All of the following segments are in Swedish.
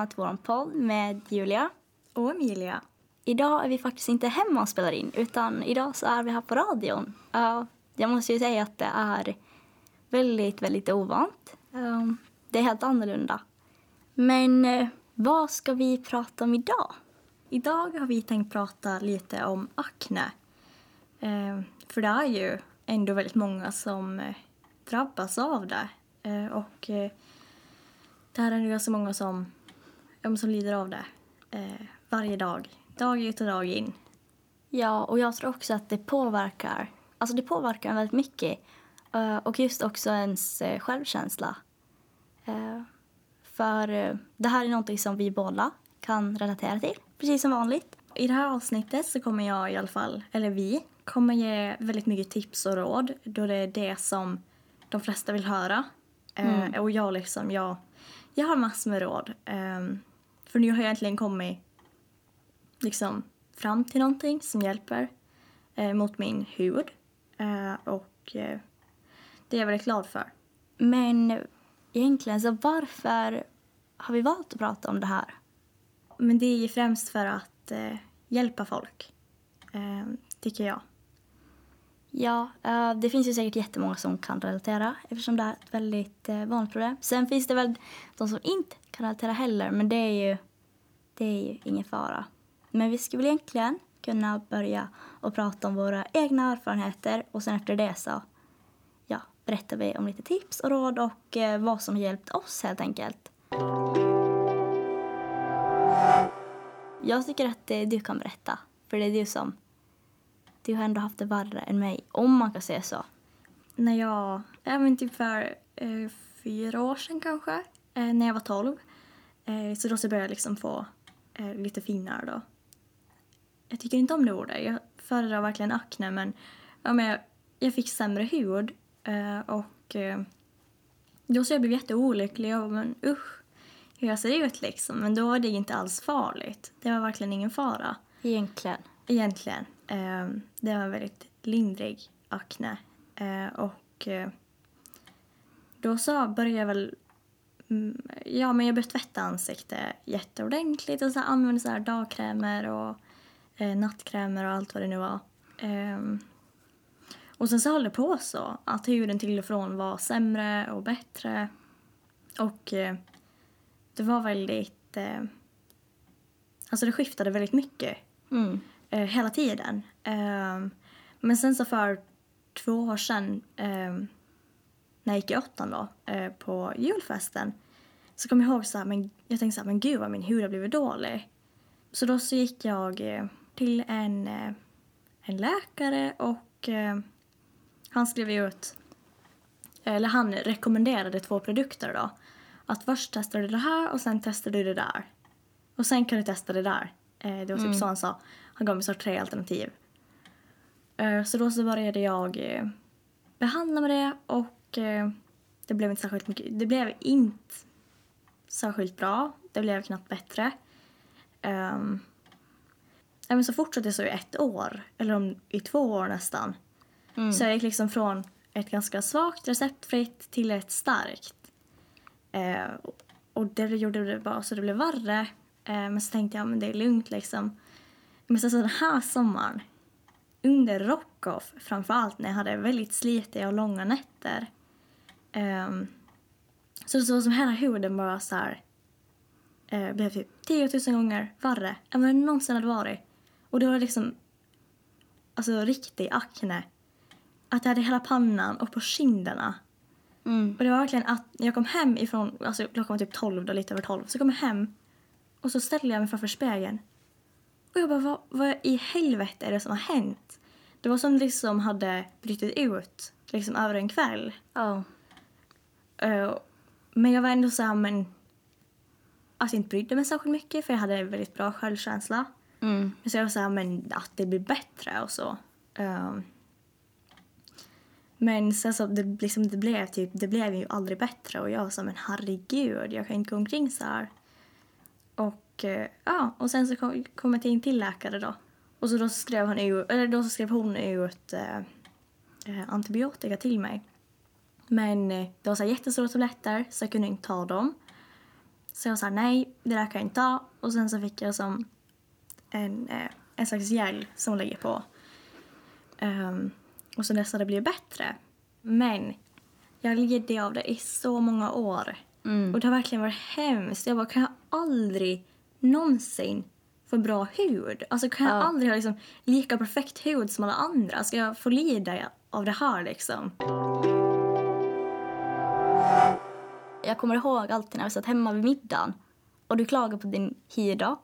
Välkomna till vår podd med Julia. Och Emilia. Idag är vi faktiskt inte hemma och spelar in utan idag så är vi här på radion. Uh, jag måste ju säga att det är väldigt, väldigt ovant. Uh, det är helt annorlunda. Men uh, vad ska vi prata om idag? Idag har vi tänkt prata lite om akne. Ehm, för det är ju ändå väldigt många som eh, drabbas av det. Eh, och det här är ju så många som, ja, som lider av det eh, varje dag. Dag ut och dag in. Ja, och jag tror också att det påverkar, alltså det påverkar väldigt mycket. Uh, och just också ens uh, självkänsla. Uh, för det här är någonting som vi båda kan relatera till, precis som vanligt. I det här avsnittet så kommer jag i alla fall, eller vi, kommer ge väldigt mycket tips och råd då det är det som de flesta vill höra. Mm. och jag liksom, jag, jag har massor med råd. Um, för nu har jag äntligen kommit liksom fram till någonting som hjälper eh, mot min hud. Eh, och eh, det är jag väldigt glad för. Men egentligen, så varför har vi valt att prata om det här? Men det är ju främst för att eh, hjälpa folk, eh, tycker jag. Ja, eh, det finns ju säkert jättemånga som kan relatera eftersom det är ett väldigt eh, vanligt problem. Sen finns det väl de som inte kan relatera heller, men det är ju, det är ju ingen fara. Men vi skulle väl egentligen kunna börja och prata om våra egna erfarenheter och sen efter det så ja, berättar vi om lite tips och råd och eh, vad som har hjälpt oss helt enkelt. Jag tycker att du kan berätta, för det är du som du har ändå haft det värre än mig, om man kan säga så. När jag, ja men typ för eh, fyra år sedan kanske, eh, när jag var tolv. Eh, så då så började jag liksom få eh, lite finnar då. Jag tycker inte om det ordet, jag föredrar verkligen akne men, ja, men jag, jag fick sämre hud eh, och eh, då så jag blev jätteolycklig och men usch hur jag ser ut liksom. Men då var det inte alls farligt. Det var verkligen ingen fara. Egentligen? Egentligen. Eh, det var en väldigt lindrig akne. Eh, och eh, då så började jag väl mm, Ja, men jag började tvätta ansiktet jätteordentligt och så använde så här dagkrämer och eh, nattkrämer och allt vad det nu var. Ehm, och sen så höll det på så, att huden till och från var sämre och bättre. Och eh, det var väldigt... Eh, alltså det skiftade väldigt mycket. Mm eh, hela tiden. Eh, men sen så för två år sedan eh, när jag gick i åttan då, eh, på julfesten så kom jag ihåg så här, men jag tänkte så här, men gud vad min hud har blivit dålig. Så då så gick jag eh, till en, eh, en läkare och han skrev ut, eller han rekommenderade två produkter då. Att först testar du det här och sen testar du det där. Och sen kan du testa det där. Det var typ mm. så han sa. Han gav mig så tre alternativ. Eh, så då så började jag eh, behandla med det och eh, det blev inte särskilt mycket. Det blev inte särskilt bra. Det blev knappt bättre. Um, men så fortsatte det så i ett år, eller om, i två år nästan. Mm. Så jag gick liksom från ett ganska svagt receptfritt till ett starkt. Uh, och det gjorde det bara så det blev värre. Uh, men så tänkte jag, men det är lugnt liksom. Men sen så den här sommaren, under rock-off framförallt när jag hade väldigt slitiga och långa nätter. Um, så det var som hela huden bara så här, uh, blev typ 10 000 gånger värre än vad det någonsin hade varit. Och det var liksom, alltså riktig akne. Att jag hade hela pannan och på kinderna. Mm. Och det var verkligen att jag kom hem ifrån, alltså klockan var typ 12 då, lite över 12. Så kom jag hem och så ställde jag mig framför spegeln och jag bara, vad, vad i helvete är det som har hänt? Det var som liksom hade brutit ut liksom över en kväll. Oh. Uh, men jag var ändå så här, men... Alltså jag inte brydde mig särskilt mycket för jag hade väldigt bra självkänsla. Mm. Så jag var så här, men att det blir bättre och så. Uh, men sen så det, liksom, det blev typ, det blev ju aldrig bättre och jag här, men herregud, jag kan inte gå omkring så här. Och Eh, ja, och sen så kom, kom jag till en till läkare då. Och så då skrev, han ut, eller då skrev hon ut eh, eh, antibiotika till mig. Men eh, det var så jättestora tabletter så jag kunde inte ta dem. Så jag sa nej, det där kan jag inte ta. Och sen så fick jag som en, eh, en slags gel som lägger på. Um, och så nästan det blir bättre. Men jag lidde av det i så många år. Mm. Och det har verkligen varit hemskt. Jag bara, kan jag aldrig någonsin få bra hud? Alltså kan jag Ja. aldrig ha liksom lika perfekt hud som alla andra? Ska jag få lida av det här liksom? Jag kommer ihåg alltid när vi satt hemma vid middagen och du klagade på din hy då.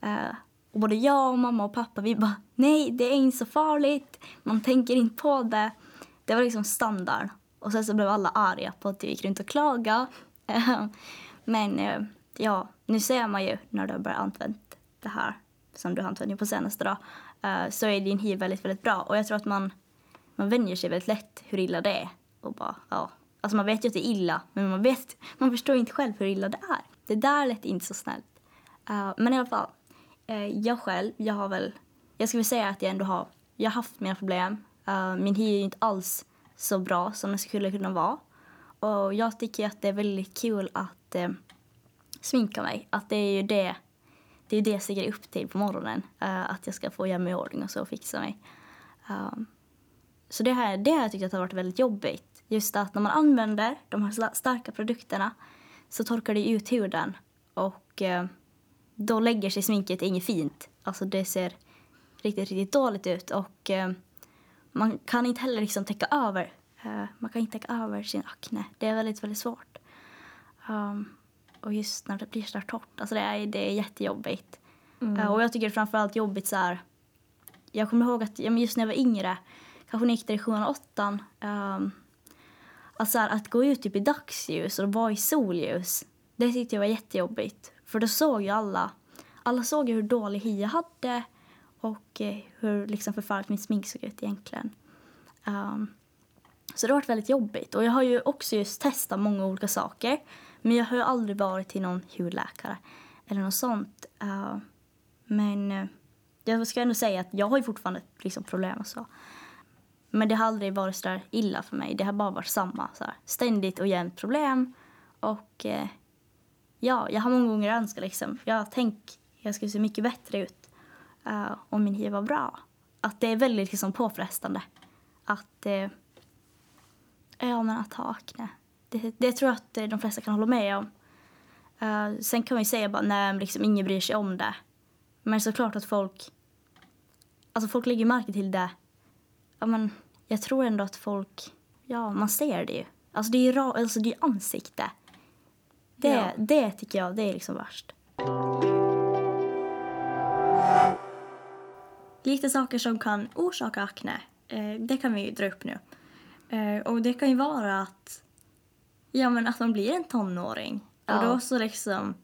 Eh, och både jag och mamma och pappa vi bara nej det är inte så farligt, man tänker inte på det. Det var liksom standard. Och sen så blev alla arga på att du gick runt och klagade. Eh, Men eh, ja, nu ser man ju när du har börjat använda det här som du har använt på senaste dag eh, så är din hy väldigt, väldigt bra. Och jag tror att man, man vänjer sig väldigt lätt hur illa det är. Och bara, ja. Alltså man vet ju att det är illa, men man, vet, man förstår inte själv hur illa det är. Det där lät inte så snällt. Eh, men i alla fall, eh, jag själv, jag har väl... Jag skulle säga att jag ändå har, jag har haft mina problem. Min hy är inte alls så bra som den skulle kunna vara. Och jag tycker att det är väldigt kul att sminka mig. Att det är ju det, det, är det jag stiger upp till på morgonen. Uh, att jag ska få göra mig i ordning och så och fixa mig. Um, så det här, det har jag tyckt att har varit väldigt jobbigt. Just att när man använder de här starka produkterna så torkar det ut huden. Och eh, då lägger sig sminket inget fint. Alltså det ser riktigt, riktigt dåligt ut. Och eh, man kan inte heller liksom täcka över. eh, man kan inte täcka över sin akne. Det är väldigt, väldigt svårt. Um, och just när det blir så där torrt. Alltså det är, det är jättejobbigt. Eh, och jag tycker det är framförallt jobbigt så här. Jag kommer ihåg att just när jag var yngre, kanske när jag gick där i sjuan och åttan. Um, att, så här, att gå ut typ i dagsljus och vara i solljus. Det tyckte jag var jättejobbigt. För då såg ju alla, alla såg ju hur dålig hy jag hade och eh, hur liksom förfärligt mitt smink såg ut egentligen. Um, så det har varit väldigt jobbigt. Och jag har ju också just testat många olika saker. Men jag har ju aldrig varit till någon hudläkare eller något sånt. Uh, men uh, jag ska ändå säga att jag har ju fortfarande liksom problem och så. Men det har aldrig varit så där illa för mig. Det har bara varit samma. Så här, ständigt och jämt problem. Och uh, ja, jag har många gånger önskat liksom. Jag tänk, jag skulle se mycket bättre ut uh, om min hy var bra. Att det är väldigt liksom påfrestande. Att, eh, ja men att ha akne. Det, det tror jag att eh, de flesta kan hålla med om. Eh, sen kan man ju säga bara nej liksom ingen bryr sig om det. Men såklart att folk, alltså folk lägger märke till det. Ja men jag tror ändå att folk, ja man ser det ju. Alltså det är ju ra, alltså det är ansikte. Det, Ja. det tycker jag, det är liksom värst. Lite saker som kan orsaka akne, eh, det kan vi ju dra upp nu. Eh, och det kan ju vara att, ja, men att man blir en tonåring. Ja. Och då så liksom,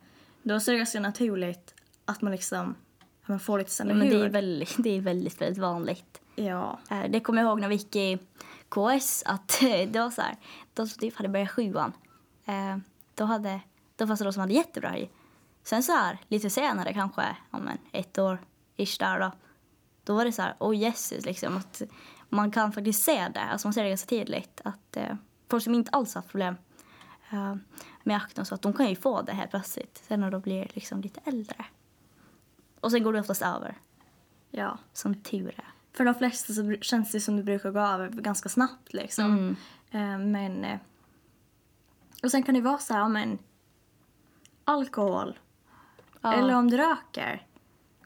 då så är det ganska naturligt att man liksom, att man får lite Ja, sämre men det är väldigt, det är väldigt, väldigt vanligt. Ja. Eh, Det kommer jag ihåg när vi gick i KS att det var så här, de som typ hade börjat sjuan, eh, då, hade, då fanns det de som hade jättebra hy. Sen så här, lite senare kanske, om en ett år ish där då, då var det så här, oh Jesus liksom, att man kan faktiskt se det, alltså man ser det ganska tydligt att eh, folk som inte alls haft problem med akne och så, att de kan ju få det här plötsligt, sen när de blir liksom lite äldre. Och sen går det oftast över, ja. som tur är. För de flesta så känns det som det brukar gå över ganska snabbt liksom. Mm. Eh, men... eh, Och sen kan det vara så här, men alkohol. Ja. Eller om du röker.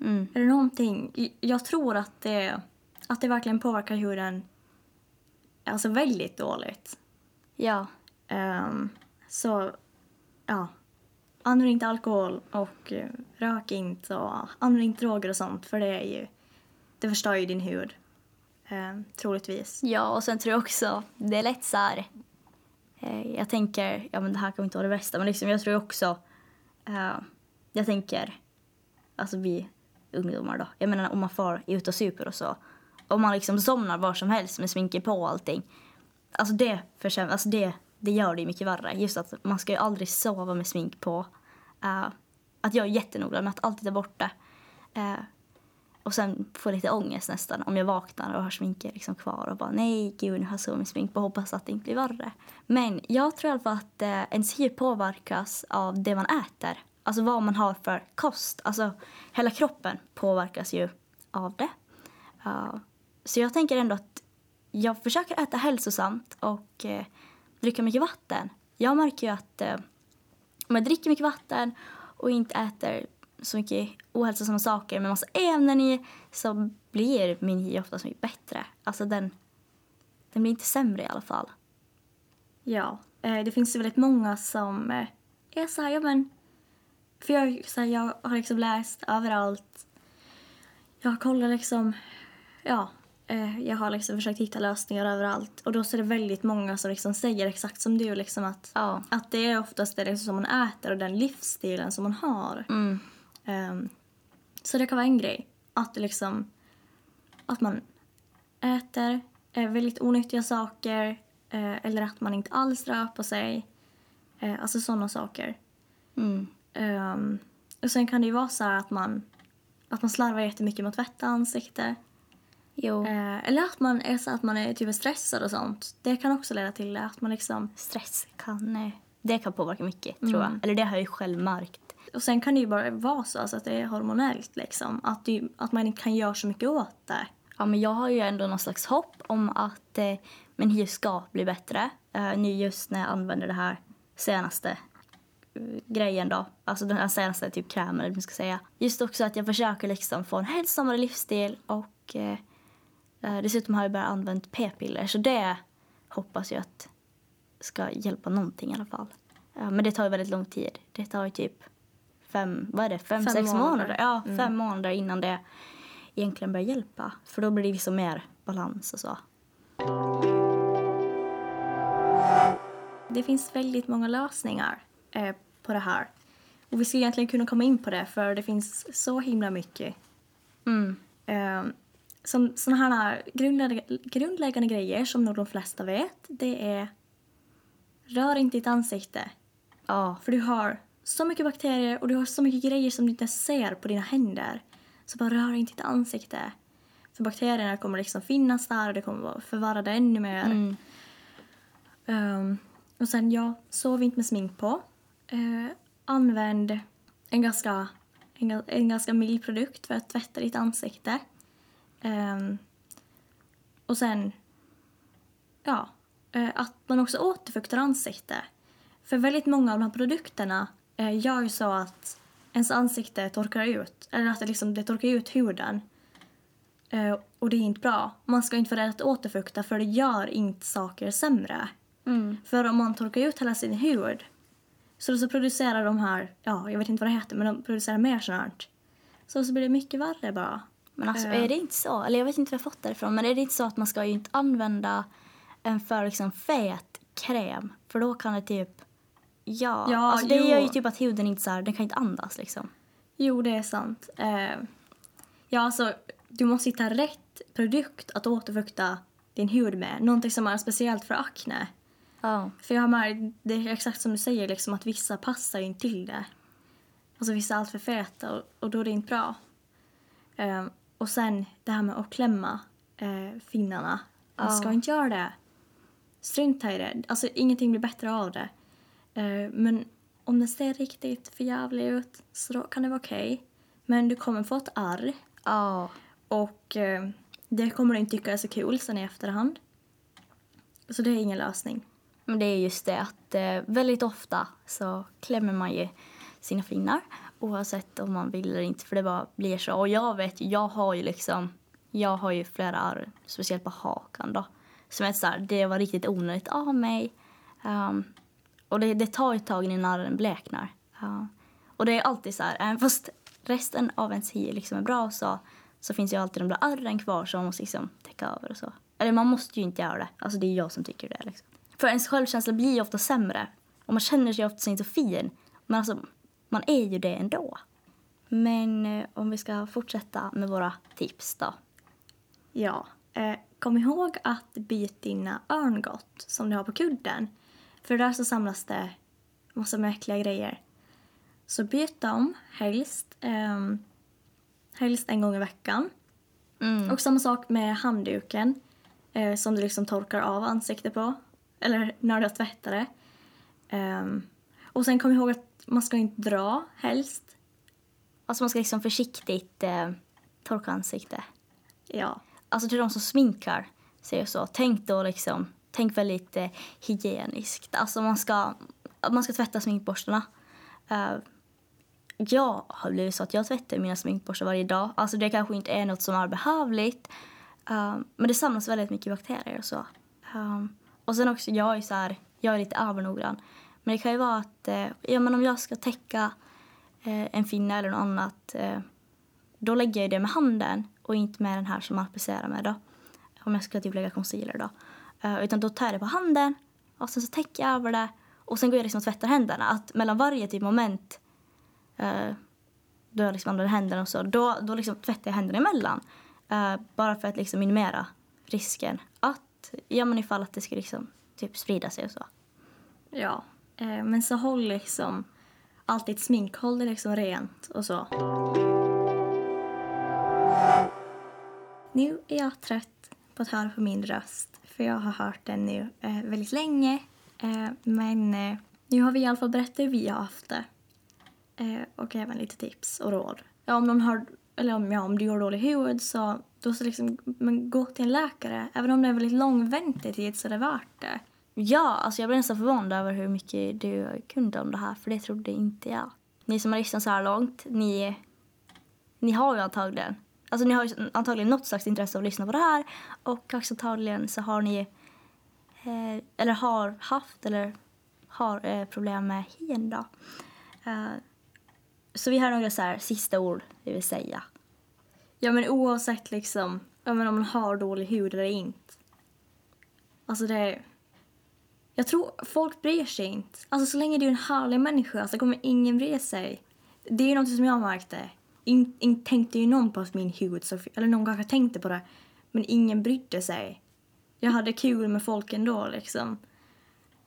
Mm. Eller någonting. Jag tror att det, att det verkligen påverkar huden alltså väldigt dåligt. Ja, Ehm, så, ja. Använd inte alkohol och eh, rök inte och använd inte droger och sånt för det är ju, det förstör ju din hud. Eh, troligtvis. Ja, och sen tror jag också, det är lätt så här, eh, jag tänker, ja men det här kan inte vara det bästa, men liksom jag tror också, eh, jag tänker, alltså vi ungdomar då, jag menar om man far ut och super och så, om man liksom somnar var som helst med sminket på och allting, alltså det försämrar, alltså det, det gör det ju mycket värre, just att man ska ju aldrig sova med smink på, Uh, att jag är jättenoga med att alltid ta bort det. Uh, och sen får jag lite ångest nästan om jag vaknar och har sminket liksom kvar och bara nej gud nu har jag sovit med smink på hoppas att det inte blir värre. Men jag tror i alla fall att eh, ens hy påverkas av det man äter. alltså vad man har för kost. Alltså hela kroppen påverkas ju av det. Uh, så jag tänker ändå att jag försöker äta hälsosamt och uh, dricka mycket vatten. Jag märker ju att eh, om jag dricker mycket vatten och inte äter så mycket ohälsosamma saker med massa ämnen i så blir min hy oftast mycket bättre. Alltså den, den blir inte sämre i alla fall. Ja, eh, det finns ju väldigt många som eh, är så här, ja men... För jag, så här, jag har liksom läst överallt. Jag har kollat liksom, ja. Eh, jag har liksom försökt hitta lösningar överallt. Och då så är det väldigt många som liksom säger exakt som du, liksom att, Ja. att det är oftast det liksom som man äter och den livsstilen som man har. Mm. Ehm, så det kan vara en grej. Att liksom... Att man äter eh, väldigt onyttiga saker eh, eller att man inte alls rör på sig. Eh, alltså sådana saker. Mm. Ehm, och sen kan det ju vara så att man, att man slarvar jättemycket med att tvätta ansiktet. Jo. Eh, eller att man är så att man är typ stressad och sånt. Det kan också leda till. Att man liksom... Stress kan, det kan påverka mycket, tror jag. Eller det har jag ju själv märkt. Och sen kan det ju bara vara så alltså att det är hormonellt liksom. Att, det, att man inte kan göra så mycket åt det. Ja, men jag har ju ändå någon slags hopp om att eh, min hy ska bli bättre. Eh, nu just när jag använder det här senaste eh, grejen då. Alltså den här senaste typ krämen eller man ska säga. Just också att jag försöker liksom få en hälsosammare livsstil och eh, dessutom har jag börjat använda p-piller så det hoppas jag att ska hjälpa någonting i alla fall. Ja, men det tar ju väldigt lång tid. Det tar ju typ fem, vad är det, fem, Fem sex månader. månader. Ja, fem månader innan det egentligen börjar hjälpa. För då blir det liksom mer balans och så. Det finns väldigt många lösningar eh, på det här. Och vi skulle egentligen kunna komma in på det för det finns så himla mycket. Mm. Eh, som sådana här grundläggande, grundläggande grejer som nog de flesta vet, det är rör inte ditt ansikte. Ja, För du har så mycket bakterier och du har så mycket grejer som du inte ser på dina händer. Så bara rör inte ditt ansikte. För bakterierna kommer liksom finnas där och det kommer förvärra det ännu mer. mm. Ehm, och sen, ja, sov inte med smink på. Eh, använd en ganska, en, en ganska mild produkt för att tvätta ditt ansikte. Ehm, och sen, ja, eh, att man också återfuktar ansikte. För väldigt många av de här produkterna eh, gör ju så att ens ansikte torkar ut. Eller att det, liksom, det torkar ut huden. Eh, och det är inte bra. Man ska inte vara rädd att återfukta för det gör inte saker sämre. Mm. För om man torkar ut hela sin hud så, så producerar de här, ja jag vet inte vad det heter, men de producerar mer sånt här. Så, så blir det mycket värre bara. Men alltså Eh. är det inte så, eller jag vet inte var jag fått det ifrån, men är det inte så att man ska ju inte använda en för liksom fet kräm? För då kan det typ, ja, Ja, alltså det jo. gör ju typ att huden inte så här, den kan inte andas liksom. Jo, det är sant. Eh, ja, alltså du måste hitta rätt produkt att återfukta din hud med. Någonting som är speciellt för akne. Ja. För jag har märkt, det är exakt som du säger, liksom, att vissa passar ju inte till det. Alltså vissa är alltför feta och, och då är det inte bra. Eh, och sen det här med att klämma eh, finnarna. Man ska inte göra det. Strunta i det. Alltså ingenting blir bättre av det. Eh, men om det ser riktigt förjävligt ut så då kan det vara okej. Men du kommer få ett arr Ja. och eh, det kommer du inte tycka är så kul sen i efterhand. Så det är ingen lösning. Men det är just det att eh, väldigt ofta så klämmer man ju sina finnar oavsett om man vill eller inte för det bara blir så. Och jag vet jag har ju liksom, jag har ju flera arr, speciellt på hakan då. Som är så här, det var riktigt onödigt av mig. Um, och det, det tar ett tag innan arren bleknar. Uh, och det är alltid så här, även fast resten av ens hy liksom är bra så, så finns ju alltid de där arren kvar som man måste liksom täcka över och så. Eller man måste ju inte göra det. Alltså det är jag som tycker det liksom. För ens självkänsla blir ju ofta sämre. Och man känner sig ofta inte så fin. Men alltså, man är ju det ändå. Men eh, om vi ska fortsätta med våra tips då. Ja. Eh, kom ihåg att byta dina örngott som du har på kudden. För där så samlas det massa med äckliga grejer. Så byt dem helst, ehm, helst en gång i veckan. Mm. Och samma sak med handduken eh, som du liksom torkar av ansiktet på. Eller när du har tvättat det. Ehm, Och sen kom ihåg att man ska inte dra helst. Alltså man ska liksom försiktigt eh, torka ansiktet. Ja. Alltså till de som sminkar säger så, tänk då liksom, tänk väldigt eh, hygieniskt. Alltså man ska, man ska tvätta sminkborstarna. Uh, jag har blivit så att jag tvättar mina sminkborstar varje dag. Alltså det kanske inte är något som är behövligt. Uh, men det samlas väldigt mycket bakterier och så. Um, och sen också, jag är så här, jag är lite övernoggrann. Men det kan ju vara att, eh, ja men om jag ska täcka eh, en finne eller något annat, eh, då lägger jag det med handen och inte med den här som man applicerar med då. Om jag ska typ lägga concealer då. Utan då tar jag det på handen och sen så täcker jag över det och sen går jag liksom och tvättar händerna. Att mellan varje typ moment eh, då jag liksom använder händerna och så, då, då liksom tvättar jag händerna emellan. Eh, bara för att liksom minimera risken att, ja men ifall att det ska liksom typ sprida sig och så. Ja, Eh, men så håll liksom alltid smink, håll det liksom rent och så. Nu är jag trött på att höra på min röst för jag har hört den nu eh, väldigt länge. Eh, men eh, nu har vi i alla fall berättat hur vi har haft det. Eh, och även lite tips och råd. Ja, om, någon har, eller om, ja, om du har dålig hud så då så liksom, men gå till en läkare. Även om det är väldigt lång väntetid så är det värt det. Ja, alltså jag blev nästan förvånad över hur mycket du kunde om det här för det trodde inte jag. Ni som har lyssnat så här långt, ni, ni har ju antagligen Alltså ni har antagligen något slags intresse av att lyssna på det här och också antagligen så har ni eh, eller har haft eller har eh, problem med hyn då. Eh, så vi har några så här sista ord vi vill säga. Ja men oavsett liksom ja, men om man har dålig hud eller inte. Alltså det är... Jag tror folk bryr sig inte. Alltså så länge du är en härlig människa så kommer ingen bry sig. Det är ju något som jag märkte inte in, tänkte ju någon på min hud, eller någon kanske tänkte på det, men ingen brydde sig. Jag hade kul med folk ändå liksom.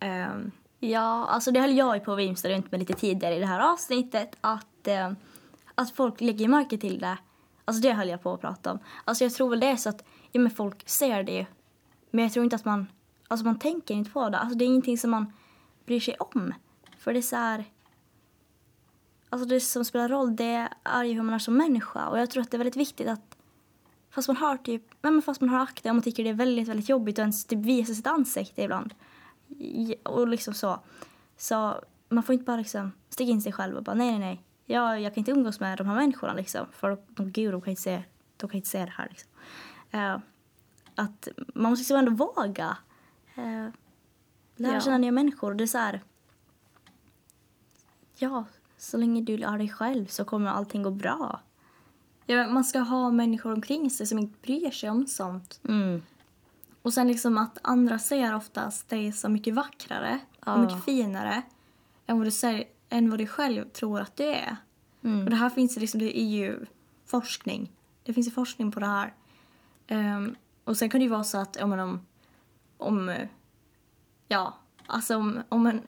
Um, ja, alltså det höll jag ju på att vimsa runt med lite tidigare i det här avsnittet, att, uh, att folk lägger märke till det. Alltså det höll jag på att prata om. Alltså jag tror väl det är så att, ja men folk ser det ju. Men jag tror inte att man, alltså man tänker inte på det. Alltså det är ingenting som man bryr sig om. För det är så här, alltså det som spelar roll det är ju hur man är som människa. Och jag tror att det är väldigt viktigt att fast man har typ, men fast man har akne och man tycker det är väldigt, väldigt jobbigt att ens typ visa sitt ansikte ibland. Och liksom så. Så man får inte bara liksom sticka in sig själv och bara nej, nej, nej. Jag, jag kan inte umgås med de här människorna liksom. För de, gud, de kan inte se, de kan inte se det här liksom. Uh, att man måste liksom ändå våga uh, lära känna ja. nya människor. Det är så här, ja, så länge du är dig själv så kommer allting gå bra. Ja, man ska ha människor omkring sig som inte bryr sig om sånt. Mm. Och sen liksom att andra ser oftast dig som mycket vackrare ja. och mycket finare än vad, du säger, än vad du själv tror att du är. Mm. Och det här finns liksom, det är ju forskning. Det finns ju forskning på det här. Um, och sen kan det ju vara så att om, om, om ja, alltså om, om, en,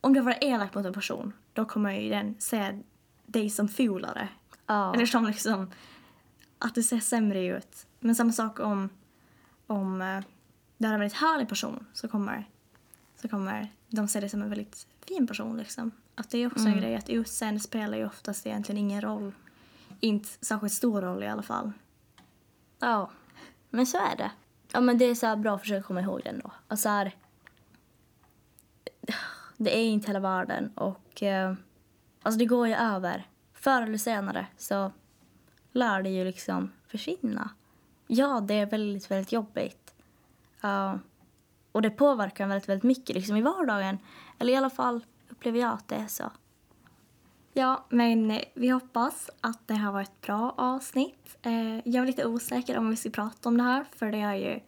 om du varit elak mot en person då kommer ju den se dig som fulare. Ja. Eller som liksom att du ser sämre ut. Men samma sak om, om uh, du är en väldigt härlig person så kommer, så kommer de se dig som en väldigt fin person. Liksom. Att det är också mm. en grej att utseende spelar ju oftast egentligen ingen roll. Inte särskilt stor roll i alla fall. Ja, men så är det. Ja, men det är så bra att försöka komma ihåg den då. Alltså här, det är inte hela världen och eh, alltså det går ju över. Förr eller senare så lär det ju liksom försvinna. Ja, det är väldigt, väldigt jobbigt. Uh, och det påverkar väldigt, väldigt mycket liksom i vardagen. Eller i alla fall upplever jag att det är så. Ja, men vi hoppas att det här var ett bra avsnitt. Eh, jag är lite osäker om vi ska prata om det här för det är ju...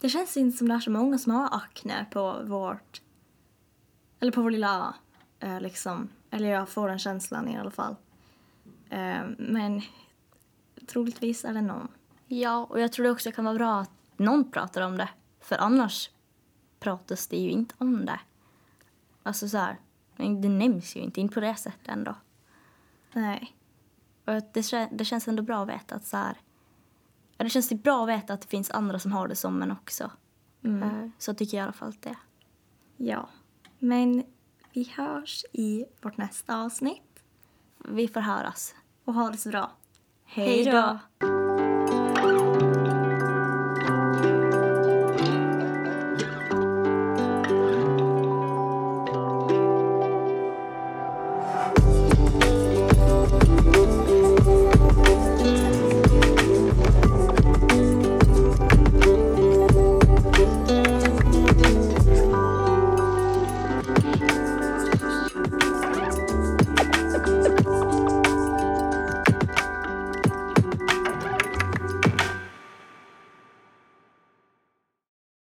Det känns inte som det är så många som har akne på vårt eller på vår lilla ö. Eh, liksom. Eller jag får den känslan i alla fall. Eh, men troligtvis är det någon. Ja, och jag tror det också kan vara bra att någon pratar om det. För annars pratas det ju inte om det. Alltså så här, det nämns ju inte, inte på det sättet ändå. Nej. Och det, det känns ändå bra att veta att så här, det känns bra att veta att det finns andra som har det som en också. Mm. Eh, så tycker jag i alla fall att det Ja. Men Vi hörs i vårt nästa avsnitt. Vi får höras. Och ha det så bra. Hej då!